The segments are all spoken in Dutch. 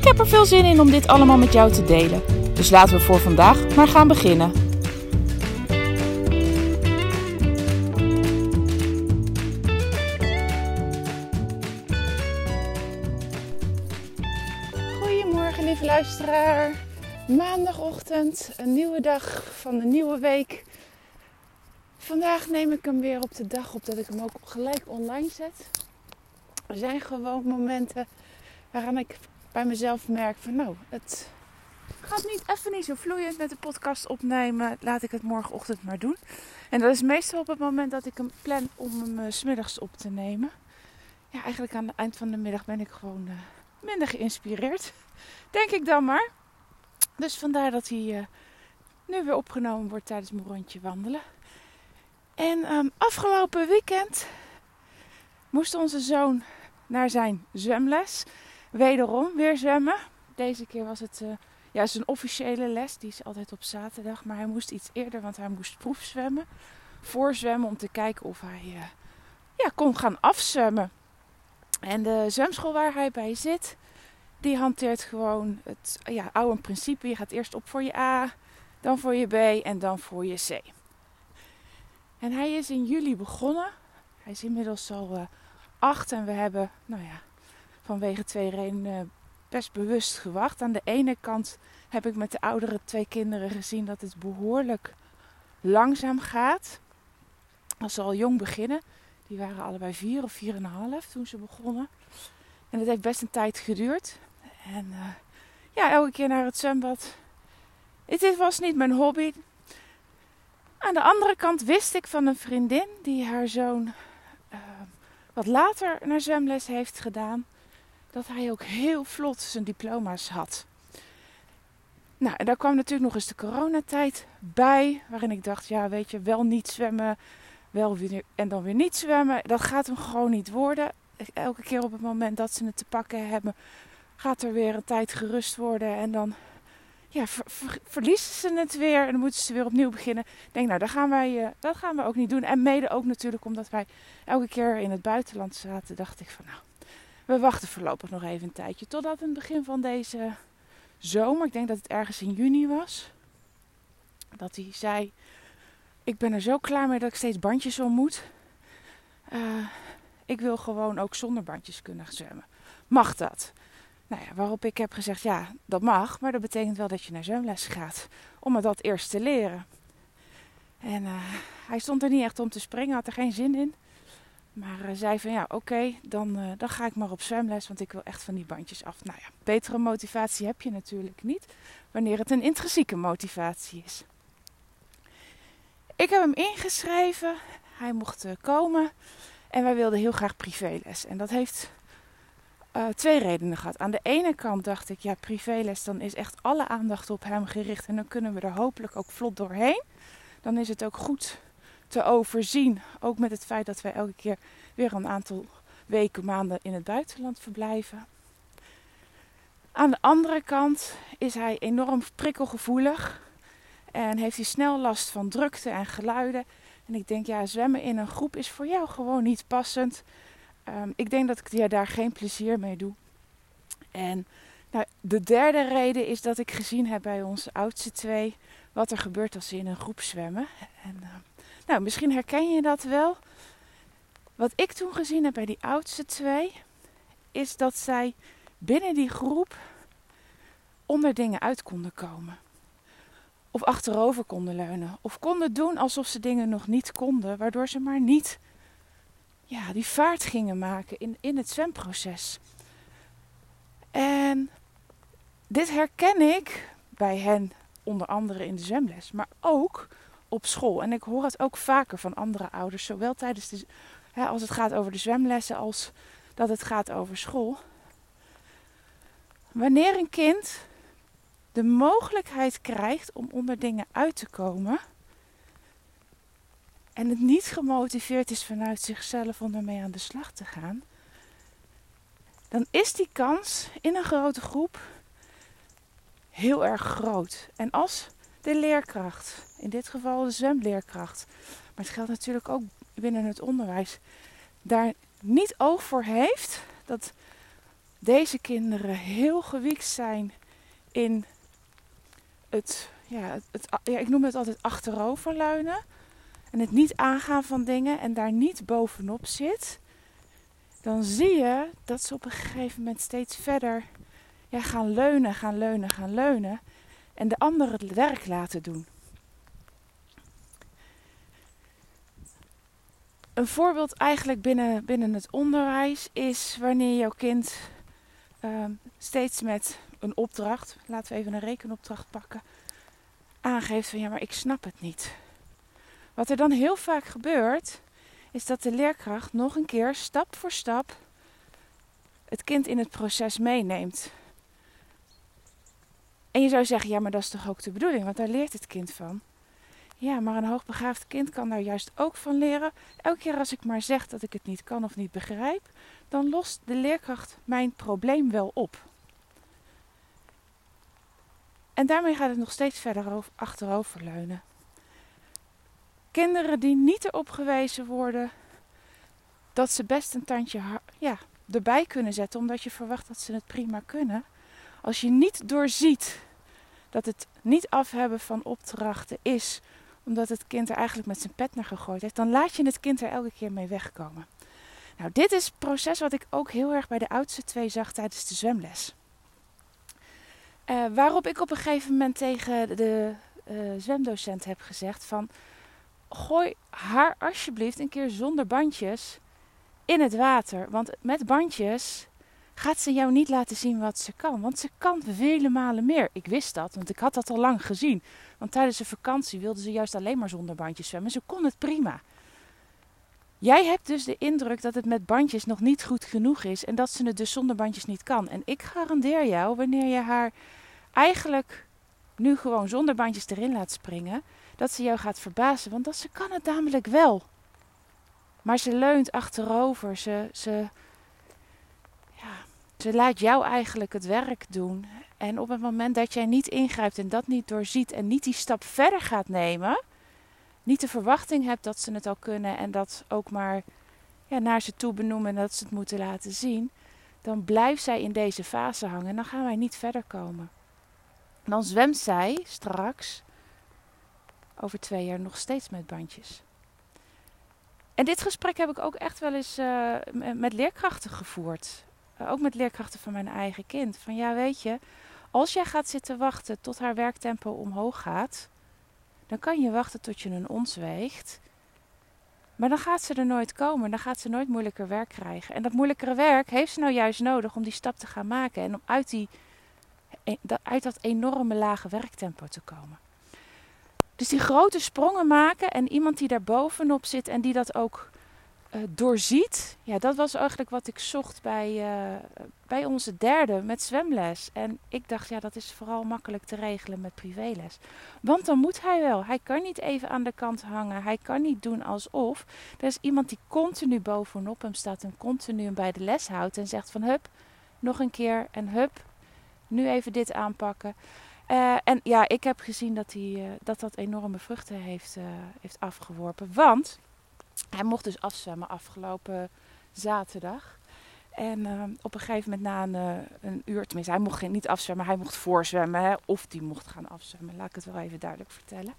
Ik heb er veel zin in om dit allemaal met jou te delen. Dus laten we voor vandaag maar gaan beginnen. Goedemorgen, lieve luisteraar. Maandagochtend, een nieuwe dag van de nieuwe week. Vandaag neem ik hem weer op de dag op dat ik hem ook gelijk online zet. Er zijn gewoon momenten waaraan ik bij mezelf merk van nou, het gaat niet even niet zo vloeiend met de podcast opnemen. Laat ik het morgenochtend maar doen. En dat is meestal op het moment dat ik hem plan om hem uh, smiddags op te nemen. Ja, eigenlijk aan het eind van de middag ben ik gewoon uh, minder geïnspireerd. Denk ik dan maar. Dus vandaar dat hij uh, nu weer opgenomen wordt tijdens mijn rondje wandelen. En um, afgelopen weekend moest onze zoon naar zijn zwemles. Wederom weer zwemmen. Deze keer was het uh, ja, zijn officiële les. Die is altijd op zaterdag. Maar hij moest iets eerder, want hij moest proefzwemmen. Voorzwemmen om te kijken of hij uh, ja, kon gaan afzwemmen. En de zwemschool waar hij bij zit, die hanteert gewoon het ja, oude principe. Je gaat eerst op voor je A, dan voor je B en dan voor je C. En hij is in juli begonnen. Hij is inmiddels al uh, acht en we hebben, nou ja, vanwege twee redenen best bewust gewacht. Aan de ene kant heb ik met de oudere twee kinderen gezien dat het behoorlijk langzaam gaat. Als ze al jong beginnen. Die waren allebei vier of vier en een half toen ze begonnen. En het heeft best een tijd geduurd. En uh, ja, elke keer naar het zwembad. Het was niet mijn hobby. Aan de andere kant wist ik van een vriendin die haar zoon uh, wat later naar zwemles heeft gedaan, dat hij ook heel vlot zijn diploma's had. Nou, en daar kwam natuurlijk nog eens de coronatijd bij, waarin ik dacht, ja, weet je, wel niet zwemmen, wel weer en dan weer niet zwemmen, dat gaat hem gewoon niet worden. Elke keer op het moment dat ze het te pakken hebben, gaat er weer een tijd gerust worden en dan ja, ver, ver, verliezen ze het weer en dan moeten ze weer opnieuw beginnen. Ik denk, nou, dat gaan, wij, uh, dat gaan we ook niet doen. En mede ook natuurlijk omdat wij elke keer in het buitenland zaten, dacht ik van, nou, we wachten voorlopig nog even een tijdje. Totdat het begin van deze zomer, ik denk dat het ergens in juni was, dat hij zei, ik ben er zo klaar mee dat ik steeds bandjes om moet. Uh, ik wil gewoon ook zonder bandjes kunnen zwemmen. Mag dat? Nou ja, waarop ik heb gezegd, ja, dat mag, maar dat betekent wel dat je naar zwemles gaat. Om me dat eerst te leren. En uh, hij stond er niet echt om te springen, had er geen zin in. Maar uh, zei van, ja, oké, dan, uh, dan ga ik maar op zwemles, want ik wil echt van die bandjes af. Nou ja, betere motivatie heb je natuurlijk niet, wanneer het een intrinsieke motivatie is. Ik heb hem ingeschreven, hij mocht komen en wij wilden heel graag privéles. En dat heeft twee redenen gehad. Aan de ene kant dacht ik, ja, privéles, dan is echt alle aandacht op hem gericht. En dan kunnen we er hopelijk ook vlot doorheen. Dan is het ook goed te overzien. Ook met het feit dat wij elke keer weer een aantal weken, maanden in het buitenland verblijven. Aan de andere kant is hij enorm prikkelgevoelig. En heeft hij snel last van drukte en geluiden. En ik denk, ja, zwemmen in een groep is voor jou gewoon niet passend. Um, ik denk dat ik ja, daar geen plezier mee doe. En nou, de derde reden is dat ik gezien heb bij onze oudste twee wat er gebeurt als ze in een groep zwemmen. En, uh, nou, misschien herken je dat wel. Wat ik toen gezien heb bij die oudste twee, is dat zij binnen die groep onder dingen uit konden komen. Of achterover konden leunen. Of konden doen alsof ze dingen nog niet konden, waardoor ze maar niet ja, die vaart gingen maken in, in het zwemproces. En dit herken ik bij hen, onder andere in de zwemles, maar ook op school. En ik hoor het ook vaker van andere ouders, zowel tijdens de, hè, als het gaat over de zwemlessen als dat het gaat over school. wanneer een kind de mogelijkheid krijgt om onder dingen uit te komen en het niet gemotiveerd is vanuit zichzelf om ermee aan de slag te gaan, dan is die kans in een grote groep heel erg groot. En als de leerkracht, in dit geval de zwemleerkracht, maar het geldt natuurlijk ook binnen het onderwijs, daar niet oog voor heeft dat deze kinderen heel gewiekt zijn in het, ja, het, ja, ik noem het altijd achteroverleunen. En het niet aangaan van dingen en daar niet bovenop zit. Dan zie je dat ze op een gegeven moment steeds verder gaan leunen, gaan leunen, gaan leunen. En de anderen het werk laten doen. Een voorbeeld eigenlijk binnen, binnen het onderwijs is wanneer jouw kind Ehm, steeds met een opdracht, laten we even een rekenopdracht pakken, aangeeft van ja, maar ik snap het niet. Wat er dan heel vaak gebeurt, is dat de leerkracht nog een keer stap voor stap het kind in het proces meeneemt. En je zou zeggen, ja, maar dat is toch ook de bedoeling, want daar leert het kind van. Ja, maar een hoogbegaafd kind kan daar juist ook van leren. Elke keer als ik maar zeg dat ik het niet kan of niet begrijp, dan lost de leerkracht mijn probleem wel op. En daarmee gaat het nog steeds verder achteroverleunen. Kinderen die niet erop gewezen worden dat ze best een tandje ja, erbij kunnen zetten, omdat je verwacht dat ze het prima kunnen. Als je niet doorziet dat het niet afhebben van opdrachten is omdat het kind er eigenlijk met zijn pet naar gegooid heeft, dan laat je het kind er elke keer mee wegkomen. Nou, dit is het proces wat ik ook heel erg bij de oudste twee zag tijdens de zwemles. Uh, waarop ik op een gegeven moment tegen de uh, zwemdocent heb gezegd van... Gooi haar alsjeblieft een keer zonder bandjes in het water. Want met bandjes gaat ze jou niet laten zien wat ze kan. Want ze kan vele malen meer. Ik wist dat, want ik had dat al lang gezien. Want tijdens de vakantie wilde ze juist alleen maar zonder bandjes zwemmen. Ze kon het prima. Jij hebt dus de indruk dat het met bandjes nog niet goed genoeg is en dat ze het dus zonder bandjes niet kan. En ik garandeer jou, wanneer je haar eigenlijk nu gewoon zonder bandjes erin laat springen, dat ze jou gaat verbazen, want dat ze kan het namelijk wel. Maar ze leunt achterover, ze, ze, ze laat jou eigenlijk het werk doen. En op het moment dat jij niet ingrijpt en dat niet doorziet en niet die stap verder gaat nemen, niet de verwachting hebt dat ze het al kunnen en dat ook maar ja, naar ze toe benoemen en dat ze het moeten laten zien, dan blijft zij in deze fase hangen en dan gaan wij niet verder komen. dan zwemt zij straks over twee jaar nog steeds met bandjes. En dit gesprek heb ik ook echt wel eens uh, met leerkrachten gevoerd. Ook met leerkrachten van mijn eigen kind. Van ja, weet je, als jij gaat zitten wachten tot haar werktempo omhoog gaat, dan kan je wachten tot je een ons weegt. Maar dan gaat ze er nooit komen. Dan gaat ze nooit moeilijker werk krijgen. En dat moeilijkere werk heeft ze nou juist nodig om die stap te gaan maken. En om uit, die, e, uit dat enorme lage werktempo te komen. Dus die grote sprongen maken en iemand die daar bovenop zit en die dat ook uh, doorziet. Ja, dat was eigenlijk wat ik zocht bij, uh, bij onze derde met zwemles. En ik dacht, ja, dat is vooral makkelijk te regelen met privéles. Want dan moet hij wel. Hij kan niet even aan de kant hangen. Hij kan niet doen alsof. Er is iemand die continu bovenop hem staat en continu hem bij de les houdt. En zegt van, hup, nog een keer en hup, nu even dit aanpakken. Uh, en ja, ik heb gezien dat, hij, dat dat enorme vruchten heeft, heeft afgeworpen. Want hij mocht dus afzwemmen afgelopen zaterdag. En uh, op een gegeven moment na een, uh, een uur, tenminste hij mocht niet afzwemmen, hij mocht voorzwemmen. Hè, of die mocht gaan afzwemmen, laat ik het wel even duidelijk vertellen.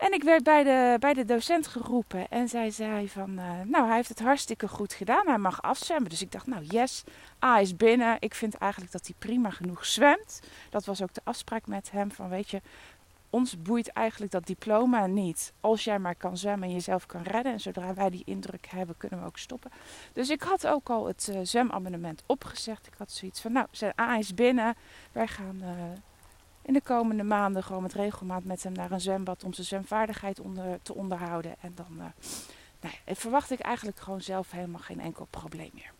En ik werd bij de, bij de docent geroepen en zij zei van, uh, nou hij heeft het hartstikke goed gedaan, hij mag afzwemmen. Dus ik dacht, nou yes, A is binnen. Ik vind eigenlijk dat hij prima genoeg zwemt. Dat was ook de afspraak met hem van, weet je, ons boeit eigenlijk dat diploma niet. Als jij maar kan zwemmen en jezelf kan redden. En zodra wij die indruk hebben, kunnen we ook stoppen. Dus ik had ook al het uh, zwemabonnement opgezegd. Ik had zoiets van, nou, A is binnen. Wij gaan uh, in de komende maanden gewoon met regelmaat met hem naar een zwembad om zijn zwemvaardigheid onder, te onderhouden. En dan uh, nou, verwacht ik eigenlijk gewoon zelf helemaal geen enkel probleem meer.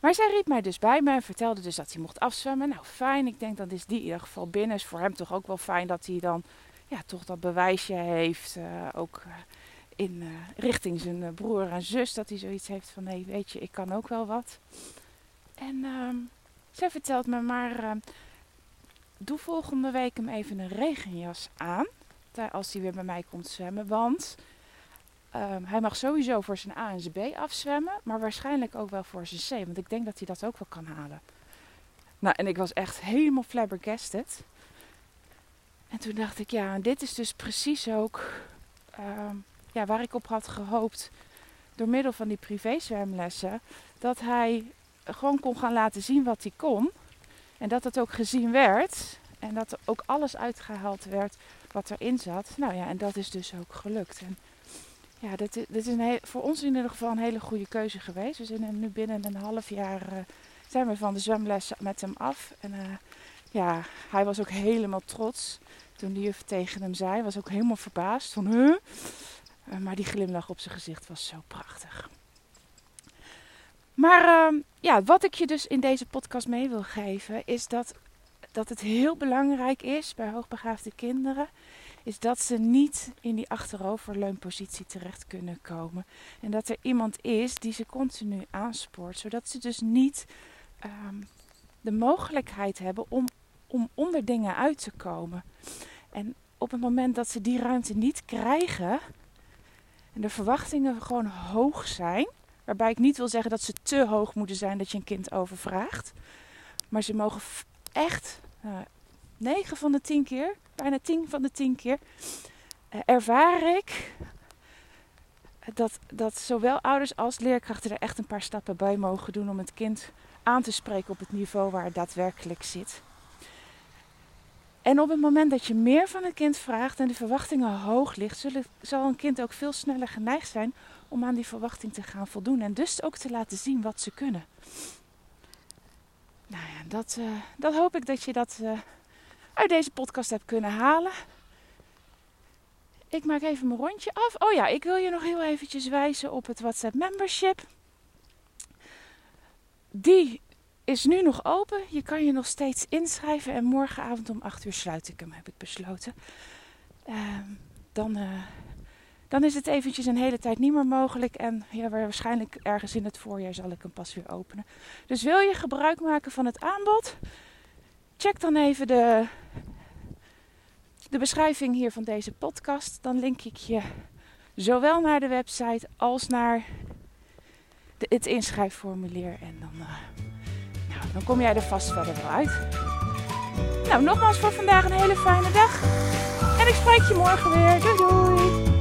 Maar zij riep mij dus bij me en vertelde dus dat hij mocht afzwemmen. Nou, fijn. Ik denk dat is die in ieder geval binnen. Is voor hem toch ook wel fijn dat hij dan ja, toch dat bewijsje heeft. Uh, ook uh, in uh, richting zijn broer en zus. Dat hij zoiets heeft van: nee, weet je, ik kan ook wel wat. En ehm, zij vertelt me maar. Ehm, doe volgende week hem even een regenjas aan. Als hij weer bij mij komt zwemmen. Want Um, hij mag sowieso voor zijn A en zijn B afzwemmen, maar waarschijnlijk ook wel voor zijn C, want ik denk dat hij dat ook wel kan halen. Nou, en ik was echt helemaal flabbergasted. En toen dacht ik, ja, dit is dus precies ook um, ja, waar ik op had gehoopt door middel van die privézwemlessen. Dat hij gewoon kon gaan laten zien wat hij kon. En dat het ook gezien werd. En dat er ook alles uitgehaald werd wat erin zat. Nou ja, en dat is dus ook gelukt. Ja, dit is een voor ons in ieder geval een hele goede keuze geweest. We zijn nu binnen een half jaar uh, zijn we van de zwemles met hem af. En uh, ja, hij was ook helemaal trots toen de juf tegen hem zei. Was ook helemaal verbaasd van, huh? Uh, maar die glimlach op zijn gezicht was zo prachtig. Maar uh, ja, wat ik je dus in deze podcast mee wil geven, is dat, dat het heel belangrijk is bij hoogbegaafde kinderen is dat ze niet in die achteroverleunpositie terecht kunnen komen. En dat er iemand is die ze continu aanspoort, zodat ze dus niet um, de mogelijkheid hebben om, om onder dingen uit te komen. En op het moment dat ze die ruimte niet krijgen en de verwachtingen gewoon hoog zijn, waarbij ik niet wil zeggen dat ze te hoog moeten zijn dat je een kind overvraagt, maar ze mogen echt uh, 9 van de 10 keer bijna 10 van de 10 keer uh, ervaar ik dat, dat zowel ouders als leerkrachten er echt een paar stappen bij mogen doen om het kind aan te spreken op het niveau waar het daadwerkelijk zit. En op het moment dat je meer van het kind vraagt en de verwachtingen hoog ligt, zullen, zal een kind ook veel sneller geneigd zijn om aan die verwachting te gaan voldoen en dus ook te laten zien wat ze kunnen. Nou ja, dat, uh, dat hoop ik dat je dat uh, uit deze podcast heb kunnen halen. Ik maak even mijn rondje af. Oh ja, ik wil je nog heel eventjes wijzen op het WhatsApp membership. Die is nu nog open. Je kan je nog steeds inschrijven. En morgenavond om 8 uur sluit ik hem, heb ik besloten. Uh, dan, uh, dan is het eventjes een hele tijd niet meer mogelijk. En ja, waarschijnlijk ergens in het voorjaar zal ik hem pas weer openen. Dus wil je gebruik maken van het aanbod? Check dan even de, de beschrijving hier van deze podcast. Dan link ik je zowel naar de website als naar de, het inschrijfformulier. En dan, uh, nou, dan kom jij er vast verder wel uit. Nou, nogmaals voor vandaag een hele fijne dag. En ik spreek je morgen weer. Doei doei!